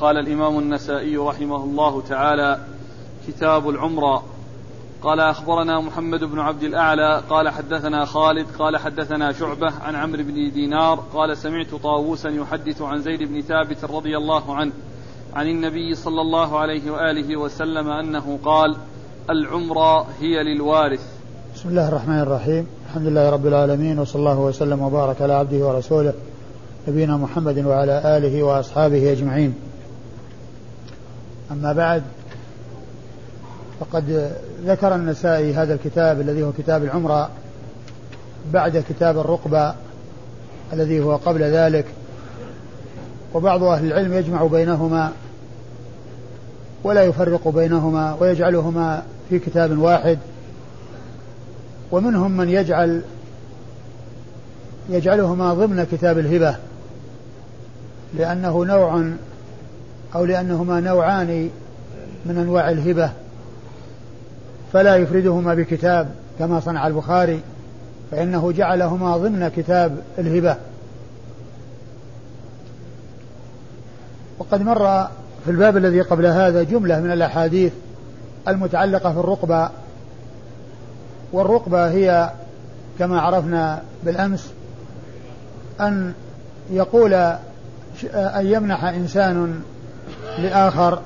قال الإمام النسائي رحمه الله تعالى كتاب العمرة قال أخبرنا محمد بن عبد الأعلى قال حدثنا خالد قال حدثنا شعبة عن عمرو بن دينار قال سمعت طاووسا يحدث عن زيد بن ثابت رضي الله عنه عن النبي صلى الله عليه وآله وسلم أنه قال العمرة هي للوارث. بسم الله الرحمن الرحيم. الحمد لله رب العالمين وصلى الله وسلم وبارك على عبده ورسوله نبينا محمد وعلى آله وأصحابه أجمعين. أما بعد فقد ذكر النسائي هذا الكتاب الذي هو كتاب العمرة بعد كتاب الرقبة الذي هو قبل ذلك وبعض أهل العلم يجمع بينهما ولا يفرق بينهما ويجعلهما في كتاب واحد ومنهم من يجعل يجعلهما ضمن كتاب الهبة لأنه نوع أو لأنهما نوعان من أنواع الهبة فلا يفردهما بكتاب كما صنع البخاري فإنه جعلهما ضمن كتاب الهبة. وقد مر في الباب الذي قبل هذا جملة من الأحاديث المتعلقة في الرقبة والرقبة هي كما عرفنا بالأمس أن يقول أن يمنح إنسان لآخر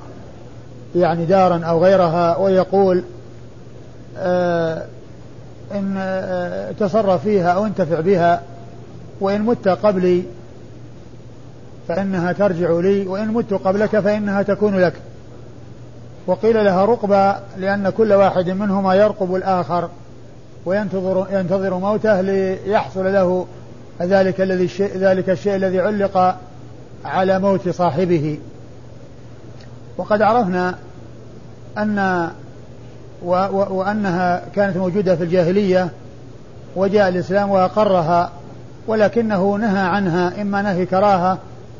يعني دارا أو غيرها ويقول آه إن آه تصرف فيها أو انتفع بها وإن مت قبلي فإنها ترجع لي وإن مت قبلك فإنها تكون لك. وقيل لها رقبة لأن كل واحد منهما يرقب الآخر وينتظر ينتظر موته ليحصل له ذلك الذي ذلك الشيء الذي علق على موت صاحبه. وقد عرفنا أن و و وأنها كانت موجودة في الجاهلية وجاء الإسلام وأقرها ولكنه نهى عنها إما نهي كراهة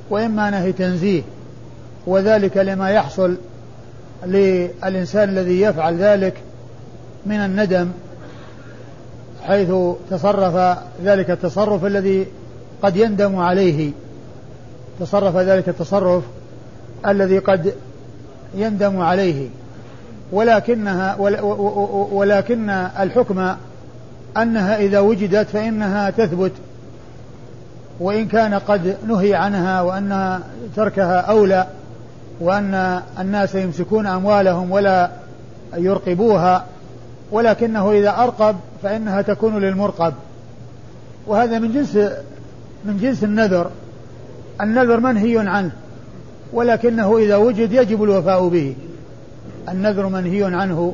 وإما نهي تنزيه وذلك لما يحصل للإنسان الذي يفعل ذلك من الندم حيث تصرف ذلك التصرف الذي قد يندم عليه تصرف ذلك التصرف الذي قد يندم عليه ولكنها ولكن الحكم أنها إذا وجدت فإنها تثبت وإن كان قد نهي عنها وأن تركها أولى وأن الناس يمسكون أموالهم ولا يرقبوها ولكنه إذا أرقب فإنها تكون للمرقب. وهذا من جنس من جنس النذر. النذر منهي عنه. ولكنه إذا وجد يجب الوفاء به. النذر منهي عنه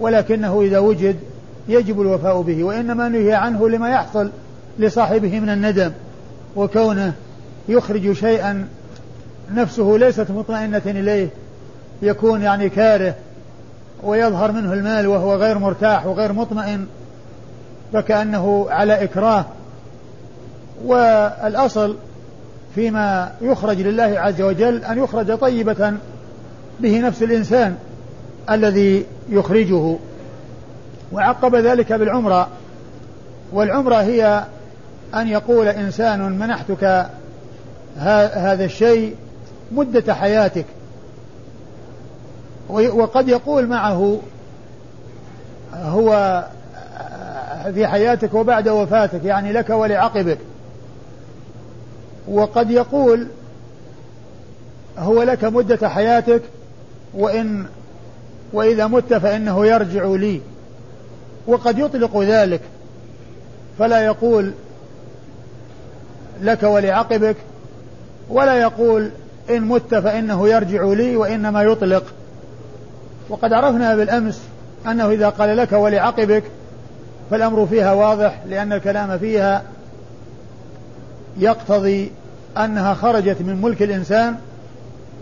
ولكنه إذا وجد يجب الوفاء به وإنما نهي عنه لما يحصل لصاحبه من الندم وكونه يخرج شيئا نفسه ليست مطمئنة إليه يكون يعني كاره ويظهر منه المال وهو غير مرتاح وغير مطمئن فكأنه على إكراه. والأصل فيما يخرج لله عز وجل أن يخرج طيبة به نفس الإنسان الذي يخرجه. وعقب ذلك بالعمرة والعمرة هي أن يقول إنسان منحتك هذا الشيء مدة حياتك. وقد يقول معه هو في حياتك وبعد وفاتك يعني لك ولعقبك. وقد يقول هو لك مدة حياتك وإن وإذا مت فإنه يرجع لي. وقد يطلق ذلك فلا يقول لك ولعقبك ولا يقول إن مت فإنه يرجع لي وإنما يطلق. وقد عرفنا بالأمس أنه إذا قال لك ولعقبك فالأمر فيها واضح لأن الكلام فيها يقتضي أنها خرجت من ملك الإنسان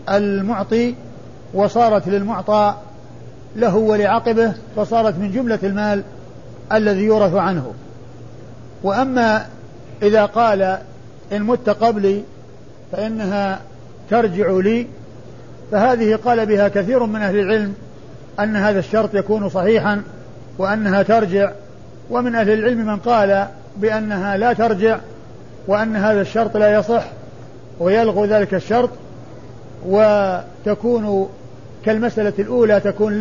المعطي وصارت للمعطى له ولعقبه فصارت من جملة المال الذي يورث عنه. وأما إذا قال إن مت قبلي فإنها ترجع لي فهذه قال بها كثير من أهل العلم أن هذا الشرط يكون صحيحا وأنها ترجع. ومن أهل العلم من قال بأنها لا ترجع وأن هذا الشرط لا يصح ويلغو ذلك الشرط وتكون كالمسألة الأولى تكون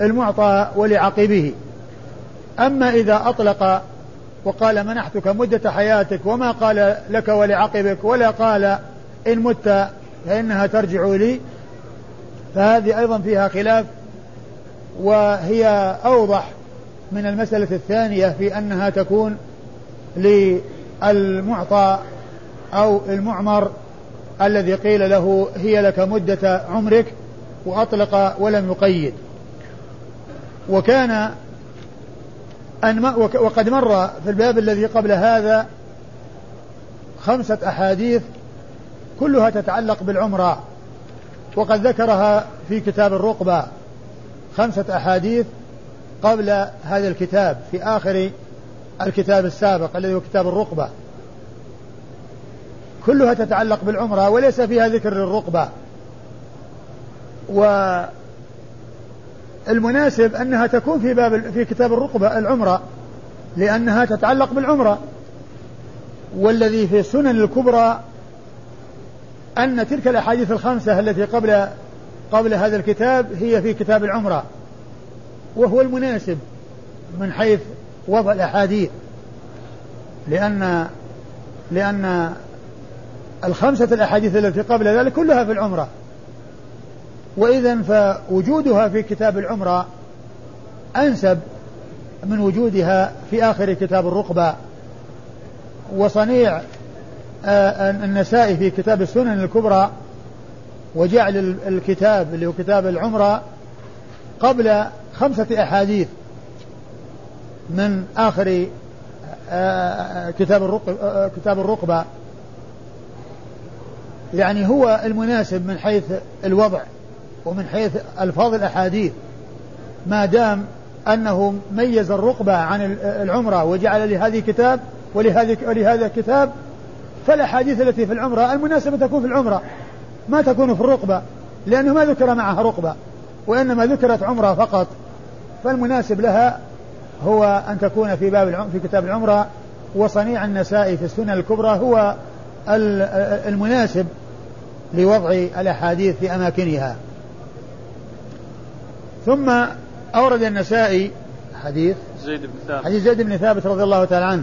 للمعطى ولعقبه أما إذا أطلق وقال منحتك مدة حياتك وما قال لك ولعقبك ولا قال إن مت فإنها ترجع لي فهذه أيضا فيها خلاف وهي أوضح من المسألة الثانية في أنها تكون للمعطى أو المعمر الذي قيل له هي لك مدة عمرك وأطلق ولم يقيد. وكان أن وقد مر في الباب الذي قبل هذا خمسة أحاديث كلها تتعلق بالعمرة. وقد ذكرها في كتاب الرقبة خمسة أحاديث قبل هذا الكتاب في آخر الكتاب السابق الذي هو كتاب الرقبة. كلها تتعلق بالعمرة وليس فيها ذكر للرقبة. والمناسب أنها تكون في باب في كتاب الرقبة العمرة لأنها تتعلق بالعمرة. والذي في السنن الكبرى أن تلك الأحاديث الخمسة التي قبل قبل هذا الكتاب هي في كتاب العمرة. وهو المناسب من حيث وضع الأحاديث. لأن لأن الخمسة الأحاديث التي قبل ذلك كلها في العمرة. وإذا فوجودها في كتاب العمرة أنسب من وجودها في آخر كتاب الرقبة. وصنيع آه، النسائي في كتاب السنن الكبرى وجعل الكتاب اللي هو كتاب العمرة قبل خمسة أحاديث. من آخر آه، كتاب الرقبة, آه، كتاب الرقبة. يعني هو المناسب من حيث الوضع ومن حيث ألفاظ الأحاديث. ما دام أنه ميز الرقبة عن العمرة وجعل لهذه كتاب ولهذه ولهذا كتاب فالأحاديث التي في العمرة المناسبة تكون في العمرة ما تكون في الرقبة لأنه ما ذكر معها رقبة وإنما ذكرت عمرة فقط. فالمناسب لها هو أن تكون في باب في كتاب العمرة وصنيع النسائي في السنن الكبرى هو المناسب لوضع الأحاديث في أماكنها. ثم أورد النسائي حديث زيد بن ثابت. حديث زيد بن ثابت رضي الله تعالى عنه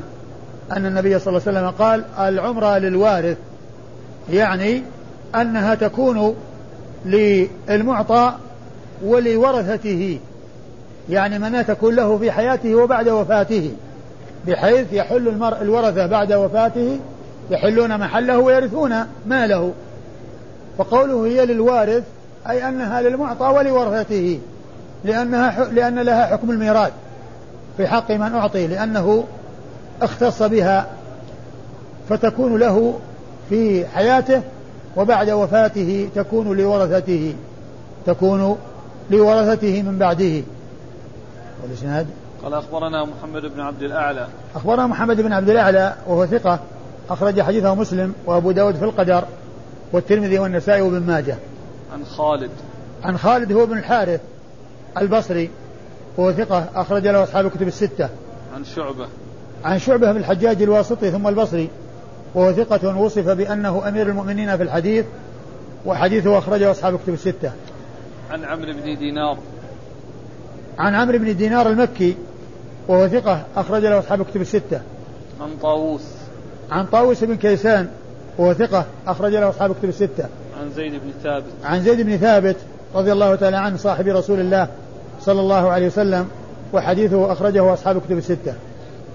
أن النبي صلى الله عليه وسلم قال العمرة للوارث. يعني أنها تكون للمعطى ولورثته. يعني من تكون له في حياته وبعد وفاته بحيث يحل المرء الورثة بعد وفاته يحلون محله ويرثون ماله. وقوله هي للوارث أي أنها للمعطى ولورثته لأنها لأن لها حكم الميراث. في حق من أعطي لأنه اختص بها فتكون له في حياته وبعد وفاته تكون لورثته تكون لورثته من بعده. والإسناد؟ قال أخبرنا محمد بن عبد الأعلى. أخبرنا محمد بن عبد الأعلى وهو ثقة أخرج حديثه مسلم وأبو داود في القدر والترمذي والنسائي وابن ماجه. عن خالد. عن خالد هو بن الحارث البصري وهو ثقة أخرج له أصحاب الكتب الستة. عن شعبة. عن شعبة بن الحجاج الواسطي ثم البصري وهو ثقة وصف بأنه أمير المؤمنين في الحديث وحديثه أخرجه أصحاب الكتب الستة. عن عمرو بن دينار. عن عمرو بن دينار المكي وهو ثقة أخرج له أصحاب الكتب الستة. عن طاووس. عن طاووس بن كيسان وهو ثقة أخرج له أصحاب الكتب الستة. عن زيد بن ثابت. عن زيد بن ثابت رضي الله تعالى عنه صاحب رسول الله صلى الله عليه وسلم وحديثه أخرجه أصحاب الكتب الستة.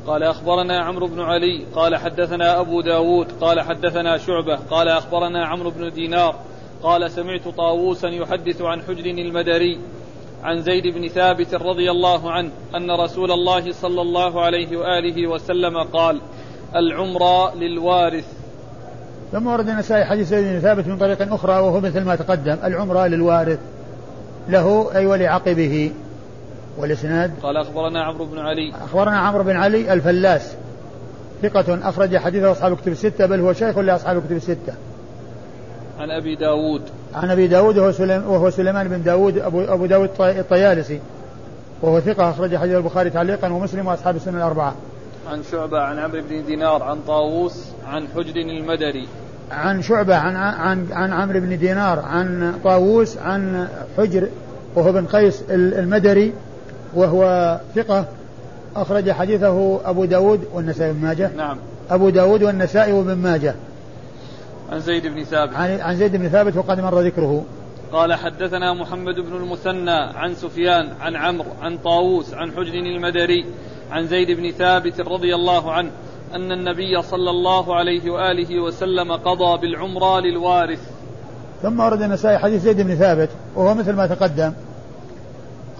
قال أخبرنا عمرو بن علي قال حدثنا أبو داود قال حدثنا شعبة قال أخبرنا عمرو بن دينار قال سمعت طاووسا يحدث عن حجر المدري. عن زيد بن ثابت رضي الله عنه أن رسول الله صلى الله عليه وآله وسلم قال العمرة للوارث. ثم ورد النسائي حديث زيد بن ثابت من طريق أخرى وهو مثل ما تقدم العمرة للوارث. له أي ولعقبه. والإسناد؟ قال أخبرنا عمرو بن علي. أخبرنا عمرو بن علي الفلاس. ثقة أخرج حديثه أصحاب الكتب الستة بل هو شيخ لأصحاب الكتب الستة. عن أبي داود. عن أبي داود وهو, سليم وهو سليمان بن داود أبو, أبو داود الطيالسي. وهو ثقة أخرج حديث البخاري تعليقا ومسلم وأصحاب السنة الأربعة. عن شعبة عن عمرو بن دينار عن طاووس عن حجر المدري. عن شعبة عن عن عن عمرو بن دينار عن طاووس عن حجر وهو بن قيس المدري وهو ثقة أخرج حديثه أبو داود والنسائي بن ماجه. نعم. أبو داود والنسائي وابن ماجه. عن زيد بن ثابت. عن, عن زيد بن ثابت وقد مر ذكره. قال حدثنا محمد بن المثنى عن سفيان عن عمرو عن طاووس عن حجر المدري عن زيد بن ثابت رضي الله عنه أن النبي صلى الله عليه وآله وسلم قضى بالعمرة للوارث. ثم ورد النسائي حديث زيد بن ثابت وهو مثل ما تقدم.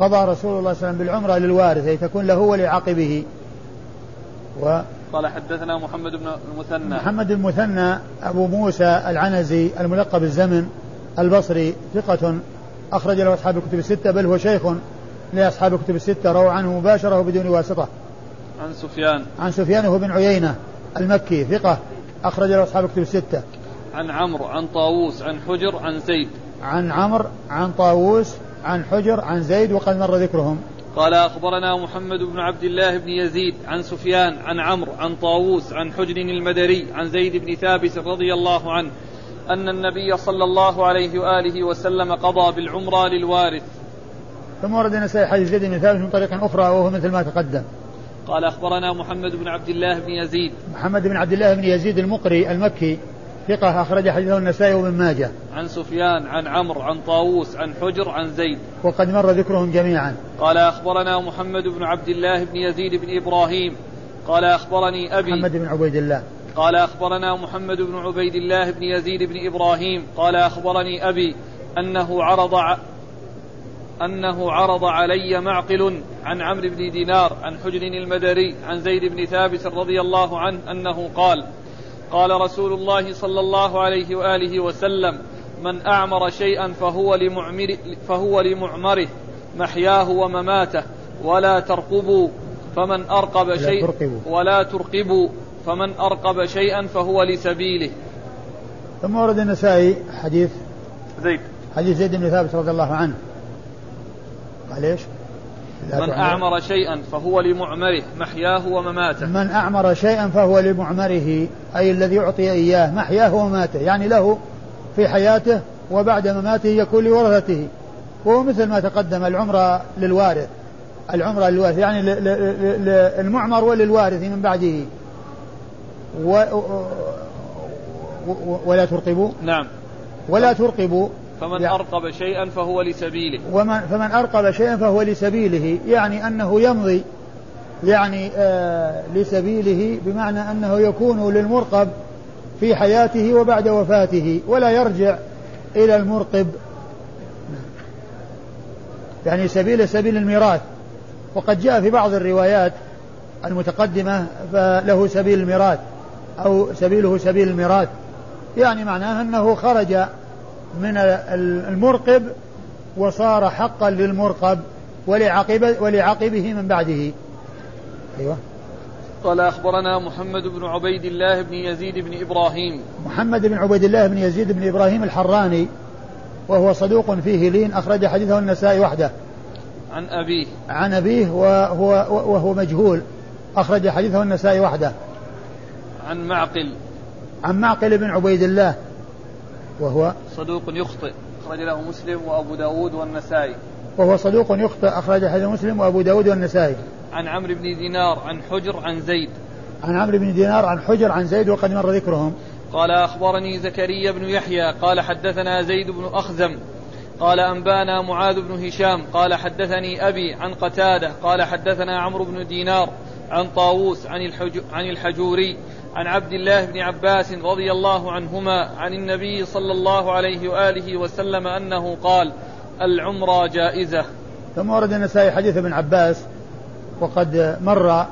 قضى رسول الله صلى الله عليه وسلم بالعمرة للوارث أي تكون له ولعقبه. و قال حدثنا محمد بن المثنى. محمد المثنى أبو موسى العنزي الملقب الزمن البصري ثقة أخرج له أصحاب الكتب الستة بل هو شيخ لأصحاب الكتب الستة روى عنه مباشرة وبدون واسطة. عن سفيان. عن سفيان هو بن عيينة المكي ثقة أخرج له أصحاب الكتب الستة. عن عمرو عن طاووس عن حجر عن زيد. عن عمرو عن طاووس عن حجر عن زيد وقد مر ذكرهم. قال أخبرنا محمد بن عبد الله بن يزيد عن سفيان عن عمرو عن طاووس عن حجر المدري عن زيد بن ثابت رضي الله عنه أن النبي صلى الله عليه وآله وسلم قضى بالعمرة للوارث. ثم ورد النسائي حديث زيد بن ثابت من طريق أخرى وهو مثل ما تقدم. قال أخبرنا محمد بن عبد الله بن يزيد. محمد بن عبد الله بن يزيد المقري المكي ثقة أخرج حديثه النسائي وابن ماجه. عن سفيان عن عمرو عن طاووس عن حجر عن زيد. وقد مر ذكرهم جميعا. قال أخبرنا محمد بن عبد الله بن يزيد بن إبراهيم قال أخبرني أبي محمد بن عبيد الله. قال أخبرنا محمد بن عبيد الله بن يزيد بن إبراهيم قال أخبرني أبي أنه عرض أنه عرض علي معقل عن عمرو بن دينار عن حجر المدري عن زيد بن ثابت رضي الله عنه أنه قال قال رسول الله صلى الله عليه وآله وسلم من أعمر شيئا فهو لمعمر فهو لمعمره محياه ومماته ولا ترقبوا فمن أرقب شيئا ولا ترقبوا فمن أرقب شيئا فهو لسبيله. ثم ورد النسائي حديث زيد. حديث زيد بن ثابت رضي الله عنه. قال إيش؟ من أعمر شيئا فهو لمعمره محياه ومماته. من أعمر شيئا فهو لمعمره أي الذي أعطي إياه محياه ومماته يعني له في حياته وبعد مماته يكون لورثته. وهو مثل ما تقدم العمرة للوارث. العمرة للوارث يعني للمعمر وللوارث من بعده. و ولا ترقبوا. نعم. ولا ترقبوا. فمن يعني أرقب شيئا فهو لسبيله. ومن فمن أرقب شيئا فهو لسبيله يعني أنه يمضي يعني آه لسبيله بمعنى أنه يكون للمرقب في حياته وبعد وفاته ولا يرجع إلى المرقب. يعني سبيل سبيل الميراث. وقد جاء في بعض الروايات المتقدمة فله سبيل الميراث أو سبيله سبيل الميراث. يعني معناه أنه خرج من المرقب وصار حقا للمرقب ولعقب ولعقبه من بعده. أيوة. قال أخبرنا محمد بن عبيد الله بن يزيد بن إبراهيم. محمد بن عبيد الله بن يزيد بن إبراهيم الحراني وهو صدوق فيه لين أخرج حديثه النسائي وحده. عن أبيه. عن أبيه وهو, وهو مجهول أخرج حديثه النسائي وحده. عن معقل. عن معقل بن عبيد الله. وهو صدوق يخطئ أخرج له مسلم وأبو داود والنسائي. وهو صدوق يخطئ أخرج حديث مسلم وأبو داود والنسائي. عن عمرو بن دينار عن حجر عن زيد. عن عمرو بن دينار عن حجر عن زيد وقد مر ذكرهم. قال أخبرني زكريا بن يحيى قال حدثنا زيد بن أخزم. قال أنبانا معاذ بن هشام. قال حدثني أبي عن قتادة. قال حدثنا عمرو بن دينار عن طاووس عن, عن الحجوري. عن عبد الله بن عباس رضي الله عنهما عن النبي صلى الله عليه وآله وسلم أنه قال العمرة جائزة. ثم ورد النسائي حديث ابن عباس وقد مر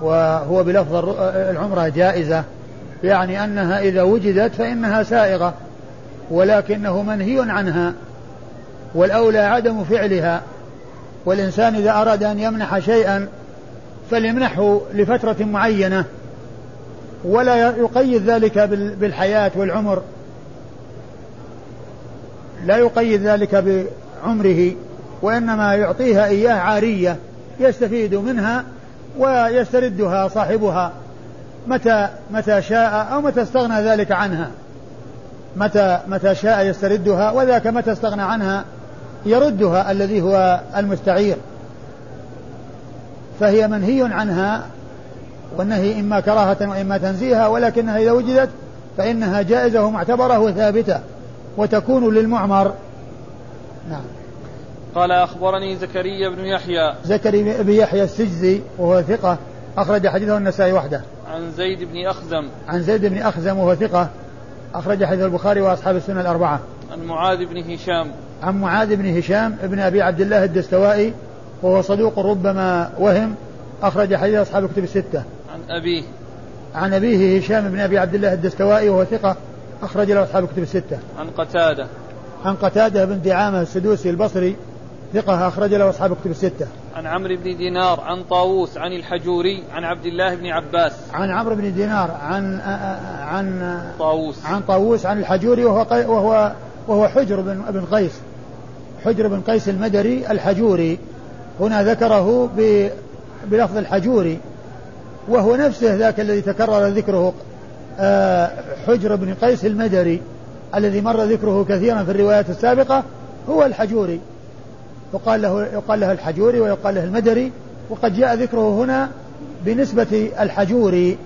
وهو بلفظ العمرة جائزة يعني أنها إذا وجدت فإنها سائغة ولكنه منهي عنها والأولى عدم فعلها والإنسان إذا أراد أن يمنح شيئا فليمنحه لفترة معينة ولا يقيد ذلك بالحياة والعمر. لا يقيد ذلك بعمره وإنما يعطيها إياه عارية يستفيد منها ويستردها صاحبها متى متى شاء أو متى استغنى ذلك عنها. متى متى شاء يستردها وذاك متى استغنى عنها يردها الذي هو المستعير. فهي منهي عنها والنهي إما كراهة وإما تنزيها ولكنها إذا وجدت فإنها جائزة ومعتبرة وثابتة وتكون للمعمر. نعم. قال أخبرني زكريا بن يحيى. زكريا بن يحيى السجزي وهو ثقة أخرج حديثه النسائي وحده. عن زيد بن أخزم. عن زيد بن أخزم وهو ثقة أخرج حديث البخاري وأصحاب السنة الأربعة. عن معاذ بن هشام. عن معاذ بن هشام ابن أبي عبد الله الدستوائي وهو صدوق ربما وهم أخرج حديث أصحاب الكتب الستة. أبيه. عن أبيه هشام بن أبي عبد الله الدستوائي وهو ثقة أخرج له أصحاب الكتب الستة. عن قتادة. عن قتادة بن دعامة السدوسي البصري ثقة أخرج له أصحاب الكتب الستة. عن عمرو بن دينار عن طاووس عن الحجوري عن عبد الله بن عباس. عن عمرو بن دينار عن عن طاووس. عن طاووس عن الحجوري وهو وهو وهو حجر بن بن قيس. حجر بن قيس المدري الحجوري. هنا ذكره بلفظ الحجوري. وهو نفسه ذاك الذي تكرر ذكره حجر بن قيس المدري الذي مر ذكره كثيرا في الروايات السابقة هو الحجوري. يقال له يقال له الحجوري ويقال له المدري وقد جاء ذكره هنا بنسبة الحجوري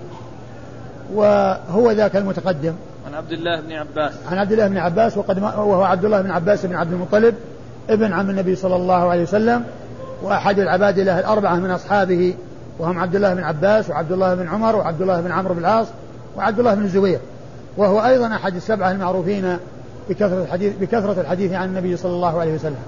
وهو ذاك المتقدم. عن عبد الله بن عباس. عن عبد الله بن عباس وقد وهو عبد الله بن عباس بن عبد المطلب ابن عم النبي صلى الله عليه وسلم وأحد العباد له الأربعة من أصحابه وهم عبد الله بن عباس وعبد الله بن عمر وعبد الله بن عمرو بن العاص وعبد الله بن الزبير. وهو أيضا أحد السبعة المعروفين بكثرة الحديث بكثرة الحديث عن النبي صلى الله عليه وسلم.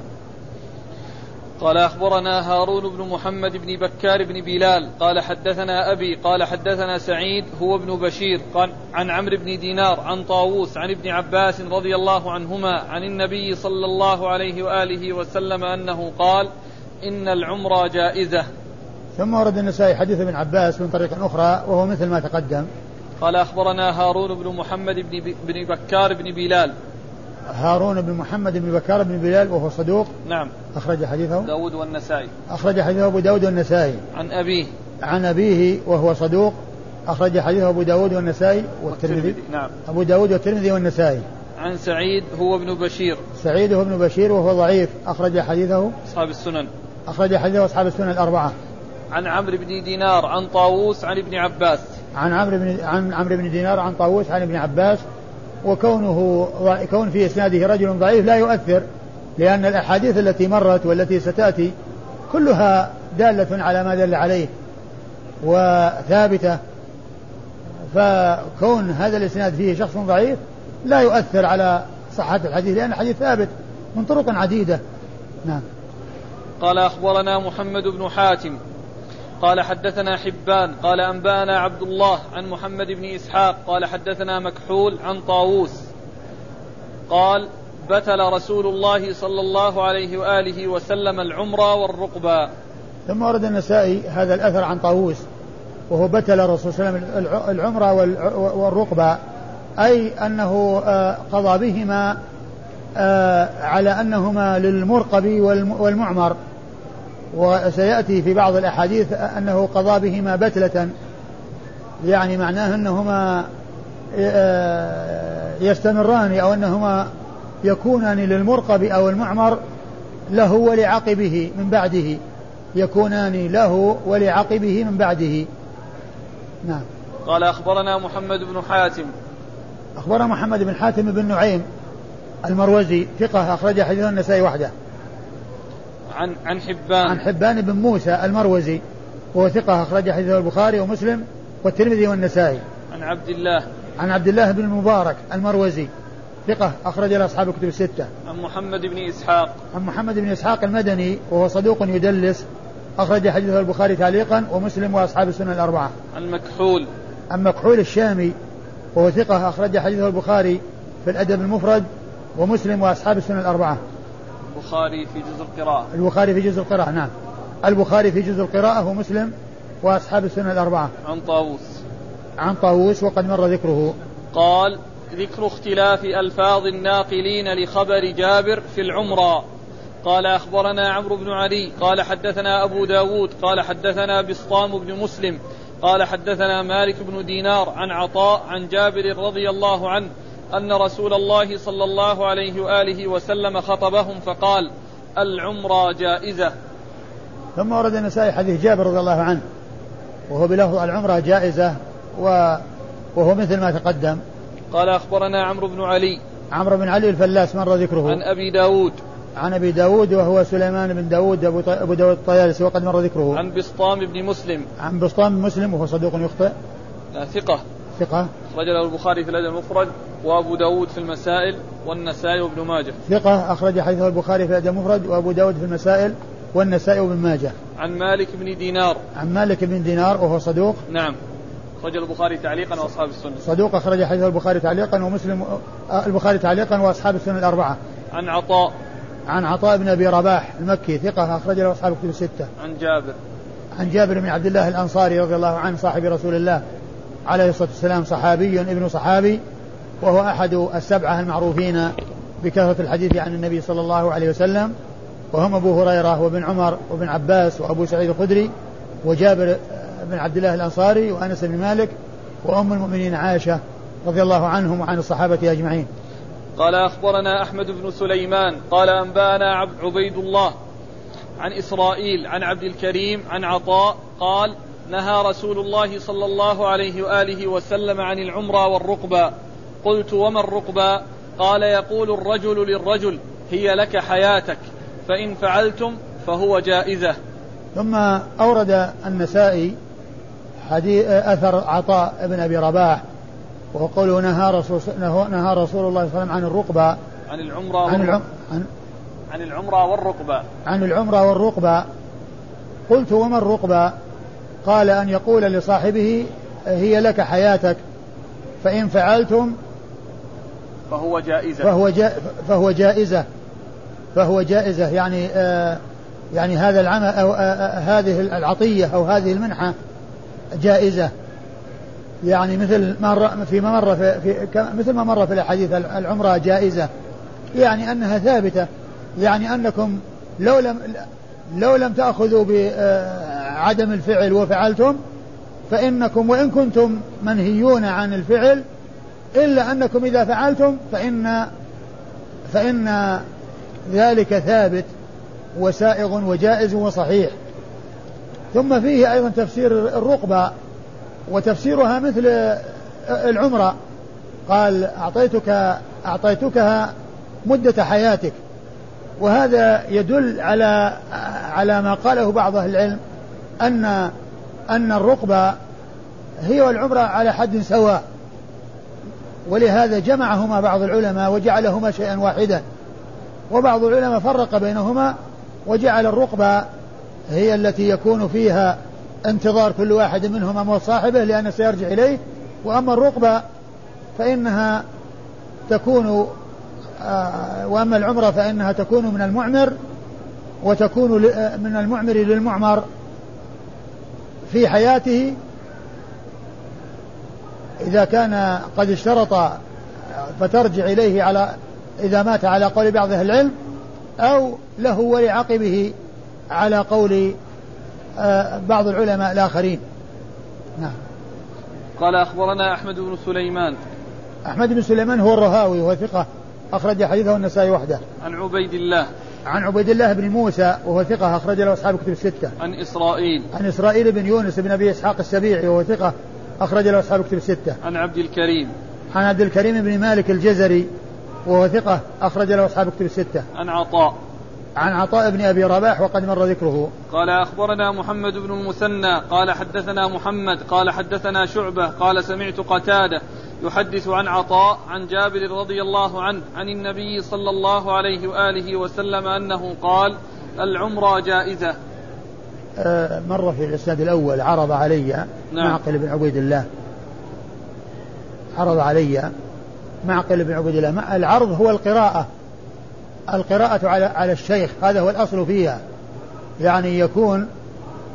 قال أخبرنا هارون بن محمد بن بكار بن بلال. قال حدثنا أبي قال حدثنا سعيد هو ابن بشير. قال عن عمرو بن دينار عن طاووس عن ابن عباس رضي الله عنهما عن النبي صلى الله عليه وآله وسلم أنه قال إن العمر جائزة. ثم ورد النسائي حديث ابن عباس من طريق أخرى وهو مثل ما تقدم. قال أخبرنا هارون بن محمد بن بكار بن بلال. هارون بن محمد بن بكار بن بلال وهو صدوق. نعم. أخرج حديثه. داود والنسائي. أخرج حديثه أبو داود والنسائي. عن أبيه. عن أبيه وهو صدوق. أخرج حديثه أبو داود والنسائي والترمذي نعم. أبو داود والترمذي والنسائي. عن سعيد هو ابن بشير. سعيد هو ابن بشير وهو ضعيف. أخرج حديثه. أصحاب السنن. أخرج حديثه أصحاب السنن الأربعة. عن عمرو بن دينار عن طاووس عن ابن عباس. عن عمرو بن عن عمرو بن دينار عن طاووس عن ابن عباس وكونه كون في إسناده رجل ضعيف لا يؤثر لأن الأحاديث التي مرت والتي ستأتي كلها دالة على ما دل عليه وثابتة. فكون هذا الإسناد فيه شخص ضعيف لا يؤثر على صحة الحديث لأن الحديث ثابت من طرق عديدة. نعم. قال أخبرنا محمد بن حاتم قال حدثنا حبان قال أنبانا عبد الله عن محمد بن إسحاق قال حدثنا مكحول عن طاووس. قال بتل رسول الله صلى الله عليه وآله وسلم العمرة والرقبة. ثم ورد النسائي هذا الأثر عن طاووس وهو بتل الرسول صلى الله عليه وسلم العمرة والرقبة. أي أنه آه، قضى بهما آه، على أنهما للمرقب والمعمر. وسيأتي في بعض الأحاديث أنه قضى بهما بتلة. يعني معناه أنهما آه، يستمران أو أنهما يكونان للمرقب أو المعمر له ولعقبه من بعده. يكونان له ولعقبه من بعده. نعم. قال أخبرنا محمد بن حاتم. أخبرنا محمد بن حاتم بن نعيم المروزي ثقة أخرج حديث النسائي وحده. عن عن حبان عن حبان بن موسى المروزي وهو ثقة أخرج حديثه البخاري ومسلم والترمذي والنسائي عن عبد الله عن عبد الله بن المبارك المروزي ثقة أخرج له أصحاب الكتب الستة. عن محمد بن إسحاق. عن محمد بن إسحاق المدني وهو صدوق يدلس أخرج حديثه البخاري تعليقا ومسلم وأصحاب السنة الأربعة. عن مكحول. عن مكحول الشامي وهو ثقة أخرج حديثه البخاري في الأدب المفرد ومسلم وأصحاب السنة الأربعة. البخاري في جزء القراءة. البخاري في جزء القراءة نعم. البخاري في جزء القراءة ومسلم وأصحاب السنة الأربعة. عن طاووس. عن طاووس وقد مر ذكره. قال ذكر اختلاف ألفاظ الناقلين لخبر جابر في العمرة قال أخبرنا عمرو بن علي قال حدثنا أبو داود قال حدثنا بسطام بن مسلم قال حدثنا مالك بن دينار عن عطاء عن جابر رضي الله عنه أن رسول الله صلى الله عليه وآله وسلم خطبهم فقال العمرة جائزة. ثم ورد النسائي حديث جابر رضي الله عنه وهو بلفظ العمرة جائزة و وهو مثل ما تقدم. قال أخبرنا عمرو بن علي. عمرو بن علي الفلاس مر ذكره؟ عن أبي داود. عن أبي داود وهو سليمان بن داود أبو, أبو داود الطيالسي وقد مر ذكره. عن بسطام بن مسلم. عن بسطام بن مسلم وهو صدوق يخطئ. ثقة. ثقة. أخرج له البخاري في الأدب المفرد وأبو داود في المسائل والنسائي وابن ماجه. ثقة أخرج حديثه البخاري في الأدب المفرد وأبو داود في المسائل والنسائي وابن ماجه. عن مالك بن دينار. عن مالك بن دينار وهو صدوق. نعم. أخرج البخاري تعليقا وأصحاب السنة. صدوق أخرج حديثه البخاري تعليقا ومسلم آه، البخاري تعليقا وأصحاب السنة الأربعة. عن عطاء. عن عطاء بن أبي رباح المكي ثقة أخرج له أصحاب الكتب الستة. عن جابر. عن جابر بن عبد الله الأنصاري رضي الله عنه صاحب رسول الله. عليه الصلاة والسلام صحابي ابن صحابي وهو أحد السبعة المعروفين بكثرة الحديث عن النبي صلى الله عليه وسلم. وهم أبو هريرة وابن عمر وابن عباس وأبو سعيد الخدري وجابر بن عبد الله الأنصاري وأنس بن مالك وأم المؤمنين عائشة رضي الله عنهم وعن الصحابة أجمعين. قال أخبرنا أحمد بن سليمان قال أنبانا عبيد الله عن إسرائيل عن عبد الكريم عن عطاء قال نهى رسول الله صلى الله عليه وآله وسلم عن العمرة والرقبة. قلت وما الرقبة؟ قال يقول الرجل للرجل هي لك حياتك فإن فعلتم فهو جائزة. ثم أورد النسائي حديث أثر عطاء بن أبي رباح وقوله نهى رسول نهى رسول الله صلى الله عليه وسلم عن الرقبة. عن العمرة عن, العم عن, عن العمرة والرقبة. عن العمرة والرقبة. قلت وما الرقبة؟ قال أن يقول لصاحبه هي لك حياتك فإن فعلتم فهو جائزة. فهو جا فهو جائزة فهو جائزة. يعني آه يعني هذا العمل أو آه آه هذه العطية أو هذه المنحة جائزة. يعني مثل مر فيما مر في, في مثل ما مر في الحديث العمرة جائزة. يعني أنها ثابتة. يعني أنكم لو لم لو لم تأخذوا بعدم الفعل وفعلتم فإنكم وإن كنتم منهيون عن الفعل إلا أنكم إذا فعلتم فإن فإن ذلك ثابت وسائغ وجائز وصحيح. ثم فيه أيضا تفسير الرقبة وتفسيرها مثل العمرة. قال أعطيتك أعطيتكها مدة حياتك وهذا يدل على على ما قاله بعض أهل العلم أن أن الرقبة هي والعمرة على حد سواء. ولهذا جمعهما بعض العلماء وجعلهما شيئا واحدا. وبعض العلماء فرق بينهما وجعل الرقبة هي التي يكون فيها انتظار كل واحد منهما موت صاحبه لأنه سيرجع إليه. وأما الرقبة فإنها تكون آه وأما العمرة فإنها تكون من المعمر وتكون من المعمر للمعمر. في حياته إذا كان قد اشترط فترجع إليه على إذا مات على قول بعض أهل العلم أو له ولعقبه على قول آه، بعض العلماء الآخرين. نعم. قال أخبرنا أحمد بن سليمان. أحمد بن سليمان هو الرهاوي وهو ثقة أخرج حديثه النسائي وحده. عن عبيد الله. عن عبيد الله بن موسى وهو ثقة أخرج له أصحاب كتب الستة. عن إسرائيل. عن إسرائيل بن يونس بن أبي إسحاق السبيعي وهو ثقة أخرج له أصحاب كتب الستة. عن عبد الكريم. عن عبد الكريم بن مالك الجزري وهو ثقة أخرج له أصحاب كتب الستة. عن عطاء. عن عطاء بن أبي رباح وقد مر ذكره. قال أخبرنا محمد بن المثنى قال حدثنا محمد قال حدثنا شعبة قال سمعت قتادة يحدث عن عطاء عن جابر رضي الله عنه عن النبي صلى الله عليه وآله وسلم أنه قال العمره جائزة. آه مر في الإسناد الأول عرض علي نعم. معقل بن عبيد الله. عرض علي معقل بن عبيد الله العرض هو القراءة القراءة على على الشيخ هذا هو الأصل فيها يعني يكون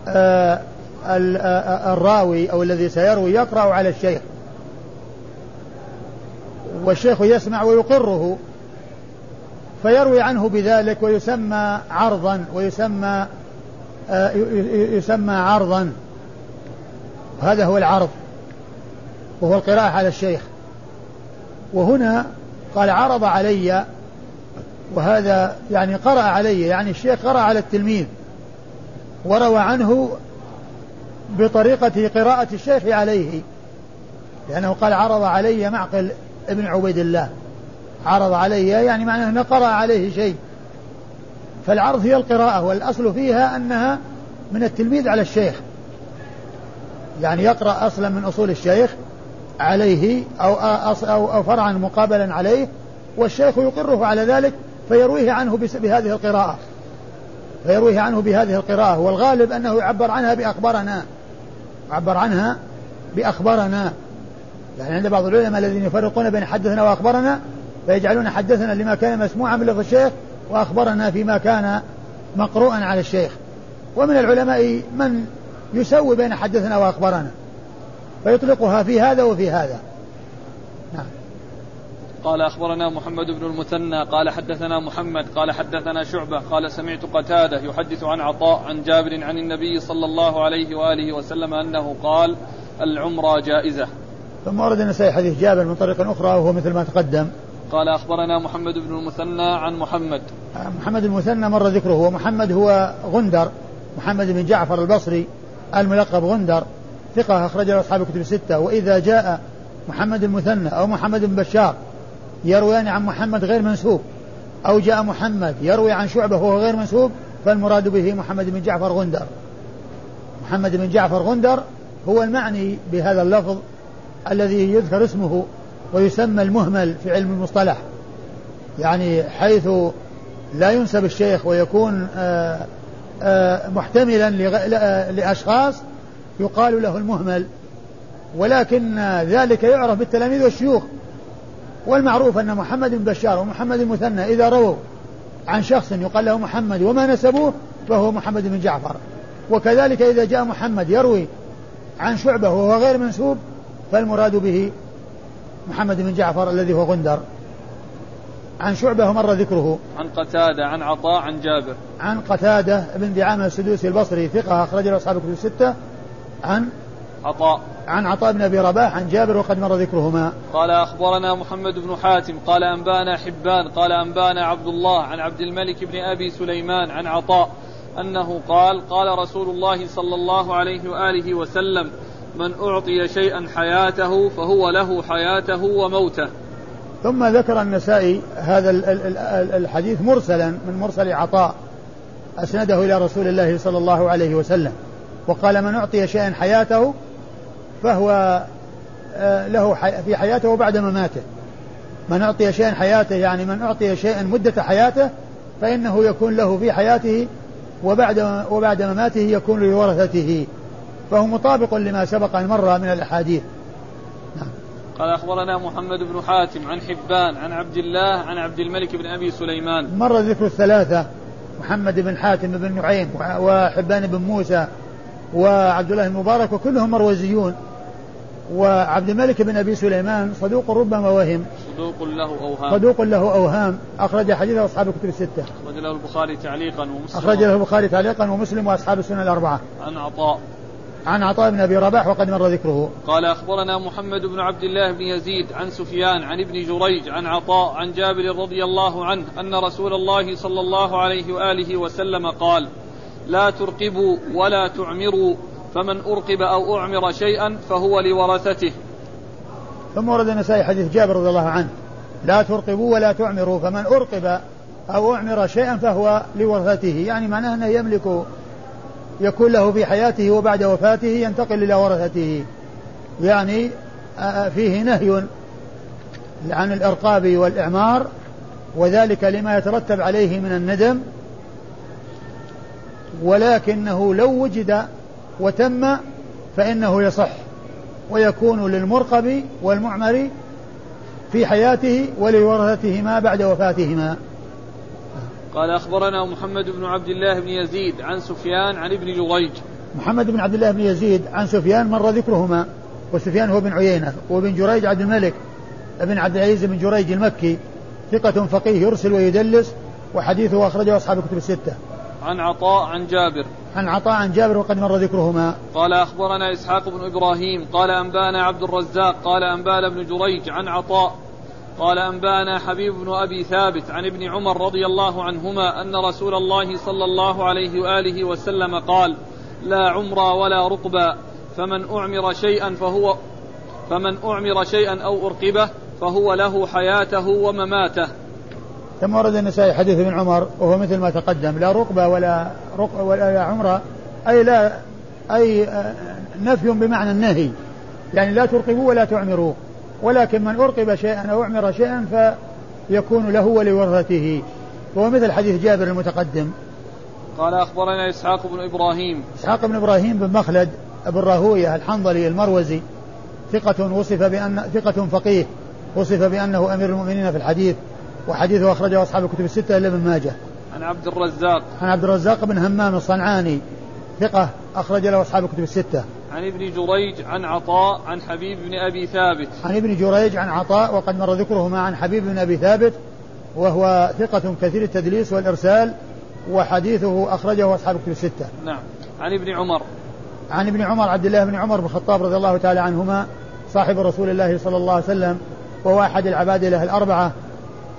آه، آه، الراوي أو الذي سيروي يقرأ على الشيخ والشيخ يسمع ويقره فيروي عنه بذلك ويسمى عرضا ويسمى آه، يسمى عرضا. هذا هو العرض وهو القراءة على الشيخ. وهنا قال عرض علي وهذا يعني قرأ علي يعني الشيخ قرأ على التلميذ وروى عنه بطريقة قراءة الشيخ عليه لأنه قال عرض علي معقل. ابن عبيد الله. عرض علي يعني معناه أنه قرأ عليه شيء. فالعرض هي القراءة والأصل فيها أنها من التلميذ على الشيخ. يعني يقرأ أصلا من أصول الشيخ عليه أو, أو, أو فرعا مقابلا عليه والشيخ يقره على ذلك فيرويه عنه بهذه القراءة. فيرويه عنه بهذه القراءة. والغالب أنه يعبر عنها بأخبارنا يعبر عنها بأخبارنا يعني عند بعض العلماء الذين يفرقون بين حدثنا وأخبرنا فيجعلون حدثنا لما كان مسموعا من لفظ الشيخ وأخبرنا فيما كان مقروءا على الشيخ. ومن العلماء من يسوي بين حدثنا وأخبرنا فيطلقها في هذا وفي هذا. نعم. قال أخبرنا محمد بن المثنى قال حدثنا محمد قال حدثنا شعبة قال سمعت قتادة يحدث عن عطاء عن جابر عن النبي صلى الله عليه وآله وسلم أنه قال العمرة جائزة. ثم ورد النسائي حديث جابر من طريق أخرى وهو مثل ما تقدم. قال أخبرنا محمد بن المثنى عن محمد. محمد المثنى مر ذكره ومحمد هو غندر محمد بن جعفر البصري الملقب غندر ثقة أخرج له أصحاب الكتب الستة وإذا جاء محمد المثنى أو محمد بن بشار يرويان عن محمد غير منسوب أو جاء محمد يروي عن شعبة وهو غير منسوب فالمراد به محمد بن جعفر غندر. محمد بن جعفر غندر هو المعني بهذا اللفظ الذي يذكر اسمه ويسمى المهمل في علم المصطلح. يعني حيث لا ينسب الشيخ ويكون آآ آآ محتملا لأشخاص يقال له المهمل. ولكن ذلك يعرف بالتلاميذ والشيوخ. والمعروف أن محمد بن بشار ومحمد المثنى إذا رووا عن شخص يقال له محمد وما نسبوه فهو محمد بن جعفر. وكذلك إذا جاء محمد يروي عن شعبة وهو غير منسوب فالمراد به محمد بن جعفر الذي هو غندر. عن شعبة مر ذكره. عن قتادة عن عطاء عن جابر. عن قتادة بن دعامة السدوسي البصري ثقة أخرج له أصحاب الكتب الستة. عن عطاء. عن عطاء بن أبي رباح عن جابر وقد مر ذكرهما. قال أخبرنا محمد بن حاتم قال أنبانا حبان قال أنبانا عبد الله عن عبد الملك بن أبي سليمان عن عطاء أنه قال قال رسول الله صلى الله عليه وآله وسلم من أعطي شيئا حياته فهو له حياته وموته. ثم ذكر النسائي هذا الحديث مرسلا من مرسل عطاء أسنده إلى رسول الله صلى الله عليه وسلم. وقال من أعطي شيئا حياته فهو آه، له في حياته وبعد مماته من أعطي شيئا حياته يعني من أعطي شيئا مدة حياته فإنه يكون له في حياته وبعد وبعد مماته يكون لورثته فهو مطابق لما سبق أن مر من الأحاديث. نعم. قال أخبرنا محمد بن حاتم عن حبان عن عبد الله عن عبد الملك بن أبي سليمان. مر ذكر الثلاثة محمد بن حاتم بن نعيم وحبان بن موسى وعبد الله المبارك وكلهم مروزيون. وعبد الملك بن أبي سليمان صدوق ربما وهم. صدوق له أوهام. صدوق له أوهام. أخرج حديثه أصحاب الكتب الستة. أخرج له البخاري تعليقا ومسلم. اخرج له البخاري تعليقا ومسلم وأصحاب السنن الأربعة. عن عطاء. عن عطاء بن أبي رباح وقد مر ذكره. قال أخبرنا محمد بن عبد الله بن يزيد عن سفيان عن ابن جريج عن عطاء عن جابر رضي الله عنه أن رسول الله صلى الله عليه وآله وسلم قال: لا ترقبوا ولا تعمروا فمن أرقب أو أعمر شيئا فهو لورثته ثم ورد النسائي حديث جابر رضي الله عنه لا ترقبوا ولا تعمروا فمن أرقب أو أعمر شيئا فهو لورثته يعني معناه أنه يملك يكون له في حياته وبعد وفاته ينتقل إلى ورثته. يعني فيه نهي عن الإرقاب والإعمار وذلك لما يترتب عليه من الندم ولكنه لو وجد وتم فإنه يصح ويكون للمرقب والمعمر في حياته ولورثتهما بعد وفاتهما. قال أخبرنا محمد بن عبد الله بن يزيد عن سفيان عن ابن جريج. محمد بن عبد الله بن يزيد عن سفيان مر ذكرهما وسفيان هو بن عيينة وابن جريج عبد الملك بن عبد العزيز بن جريج المكي ثقة فقيه يرسل ويدلس وحديثه أخرجه أصحاب الكتب الستة. عن عطاء عن جابر. عن عطاء عن جابر وقد مر ذكرهما. قال أخبرنا إسحاق بن إبراهيم قال أنبانا عبد الرزاق قال أنبانا بن جريج عن عطاء. قال أنبانا حبيب بن أبي ثابت عن ابن عمر رضي الله عنهما أن رسول الله صلى الله عليه وآله وسلم قال لا عمرا ولا رقبا فمن أعمر شيئا فهو فمن أعمر شيئا أو أرقبه فهو له حياته ومماته. ثم ورد النسائي حديث ابن عمر وهو مثل ما تقدم لا رقبة ولا رق ولا عمرة أي لا أي نفي بمعنى النهي يعني لا ترقبوا ولا تعمروا. ولكن من أرقب شيئا أو أعمر شيئا فيكون له ولورثته. وهو مثل حديث جابر المتقدم. قال أخبرنا إسحاق بن إبراهيم. إسحاق بن إبراهيم بن مخلد بن راهوية الحنظلي المروزي ثقة وصف بأن ثقة فقيه وصف بأنه أمير المؤمنين في الحديث وحديثه أخرجه أصحاب الكتب الستة إلا ابن ماجه. عن عبد الرزاق. عن عبد الرزاق بن همام الصنعاني ثقة أخرج له أصحاب الكتب الستة. عن ابن جريج عن عطاء عن حبيب بن أبي ثابت. عن ابن جريج عن عطاء وقد مر ذكرهما عن حبيب بن أبي ثابت وهو ثقة كثير التدليس والإرسال وحديثه أخرجه أصحاب الكتب الستة. نعم. عن ابن عمر. عن ابن عمر عبد الله بن عمر بن الخطاب رضي الله تعالى عنهما صاحب رسول الله صلى الله عليه وسلم وهو أحد العباد له الأربعة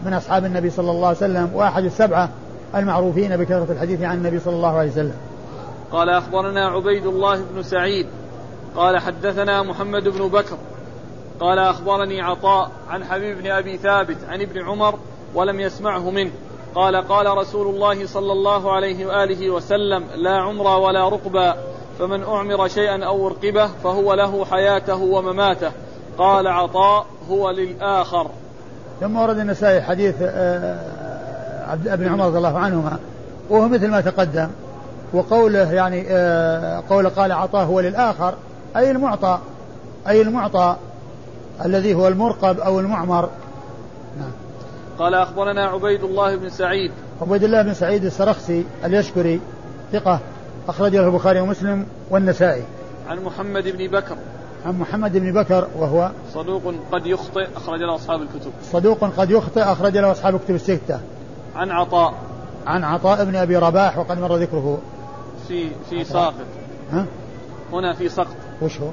من أصحاب النبي صلى الله عليه وسلم وأحد السبعة المعروفين بكثرة الحديث عن النبي صلى الله عليه وسلم. قال أخبرنا عبيد الله بن سعيد قال حدثنا محمد بن بكر قال أخبرني عطاء عن حبيب بن أبي ثابت عن ابن عمر ولم يسمعه منه. قال قال رسول الله صلى الله عليه وآله وسلم لا عمر ولا رقبا فمن أعمر شيئا أو أرقبه فهو له حياته ومماته. قال عطاء هو للآخر. ثم ورد النسائي حديث آه، عبد ابن عمر رضي الله عنهما وهو مثل ما تقدم وقوله يعني آه، قول قال عطاء هو للآخر أي المعطى أي المعطى الذي هو المرقب أو المعمر. نعم. قال أخبرنا عبيد الله بن سعيد. عبيد الله بن سعيد السرخسي اليشكري ثقة أخرج له البخاري ومسلم والنسائي. عن محمد بن بكر. عن محمد بن بكر وهو صدوق قد يخطئ أخرج له أصحاب الكتب. صدوق قد يخطئ أخرج له أصحاب الكتب الستة. عن عطاء. عن عطاء بن أبي رباح وقد مر ذكره. في في ساقط. ها؟ هنا في سقط. وش هو؟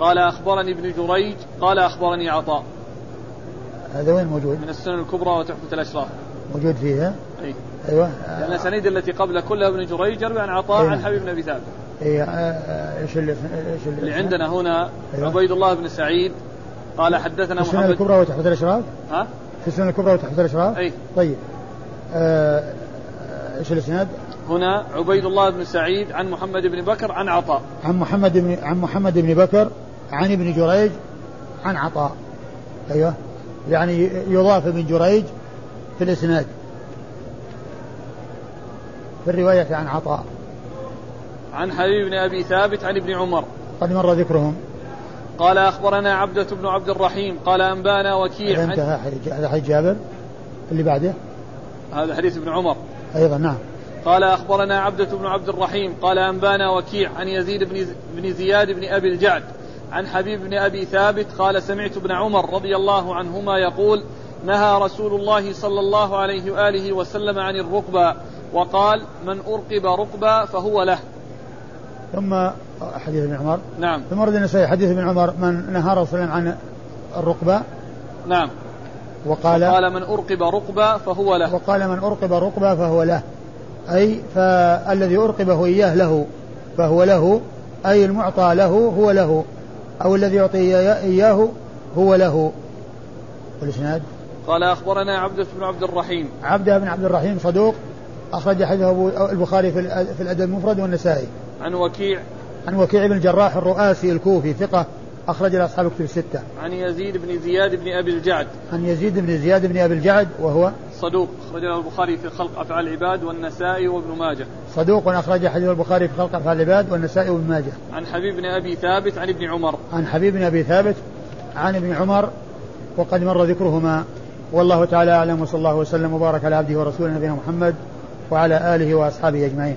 قال أخبرني ابن جريج قال أخبرني عطاء هذا وين موجود؟ من السنن الكبرى وتحفة الأشراف موجود فيها؟ أي أيوه لأن الاسانيد التي قبل كلها ابن جريج يروي عن عطاء أيوة. عن حبيب بن أبي ثابت. اي آه، آه، إيش اللي إيش اللي, عندنا هنا أيوة. عبيد الله بن سعيد قال حدثنا محمد السنن الكبرى وتحفة الاشراف؟ ها؟ في السنن الكبرى وتحفة الاشراف؟ اي طيب آه، إيش الإسناد؟ هنا عبيد الله بن سعيد عن محمد بن بكر عن عطاء. عن محمد بن عن محمد بن بكر عن ابن جريج عن عطاء. أيوه. يعني يضاف ابن جريج في الإسناد. في الرواية عن عطاء. عن حبيب بن أبي ثابت عن ابن عمر. قد مر ذكرهم. قال أخبرنا عبدة بن عبد الرحيم. قال أنبانا وكيع. هذا انتهى هذا حديث جابر. اللي بعده؟ هذا حديث ابن عمر. أيضا نعم. قال أخبرنا عبدة بن عبد الرحيم قال أنبانا وكيع عن يزيد بن, بن زياد بن أبي الجعد عن حبيب بن أبي ثابت قال سمعت ابن عمر رضي الله عنهما يقول نهى رسول الله صلى الله عليه وآله وسلم عن الركبة وقال من أرقب رقبا فهو له. ثم حديث ابن عمر. نعم. ثم ورد النسائي حديث ابن عمر من نهى رسول الله عن الرقبة نعم. وقال وقال من أرقب رقبا فهو له. وقال من أرقب رقبا فهو له. أي فالذي أرقبه إياه له فهو له أي المعطى له هو له أو الذي يعطي إياه هو له. والإسناد قال أخبرنا عبدة بن عبد الرحيم. عبده بن عبد الرحيم صدوق أخرج حديثه البخاري في الأدب المفرد والنسائي. عن وكيع. عن وكيع بن الجراح الرؤاسي الكوفي ثقة. أخرج لأصحاب الكتب الستة. عن يزيد بن زياد بن أبي الجعد. عن يزيد بن زياد بن أبي الجعد وهو صدوق أخرج له البخاري في خلق أفعال العباد والنسائي وابن ماجه. صدوق أخرج حديث البخاري في خلق أفعال العباد والنسائي وابن ماجه. عن حبيب بن أبي ثابت عن ابن عمر. عن حبيب بن أبي ثابت عن ابن عمر وقد مر ذكرهما والله تعالى أعلم وصلى الله وسلم وبارك على عبده ورسوله نبينا محمد وعلى آله وأصحابه أجمعين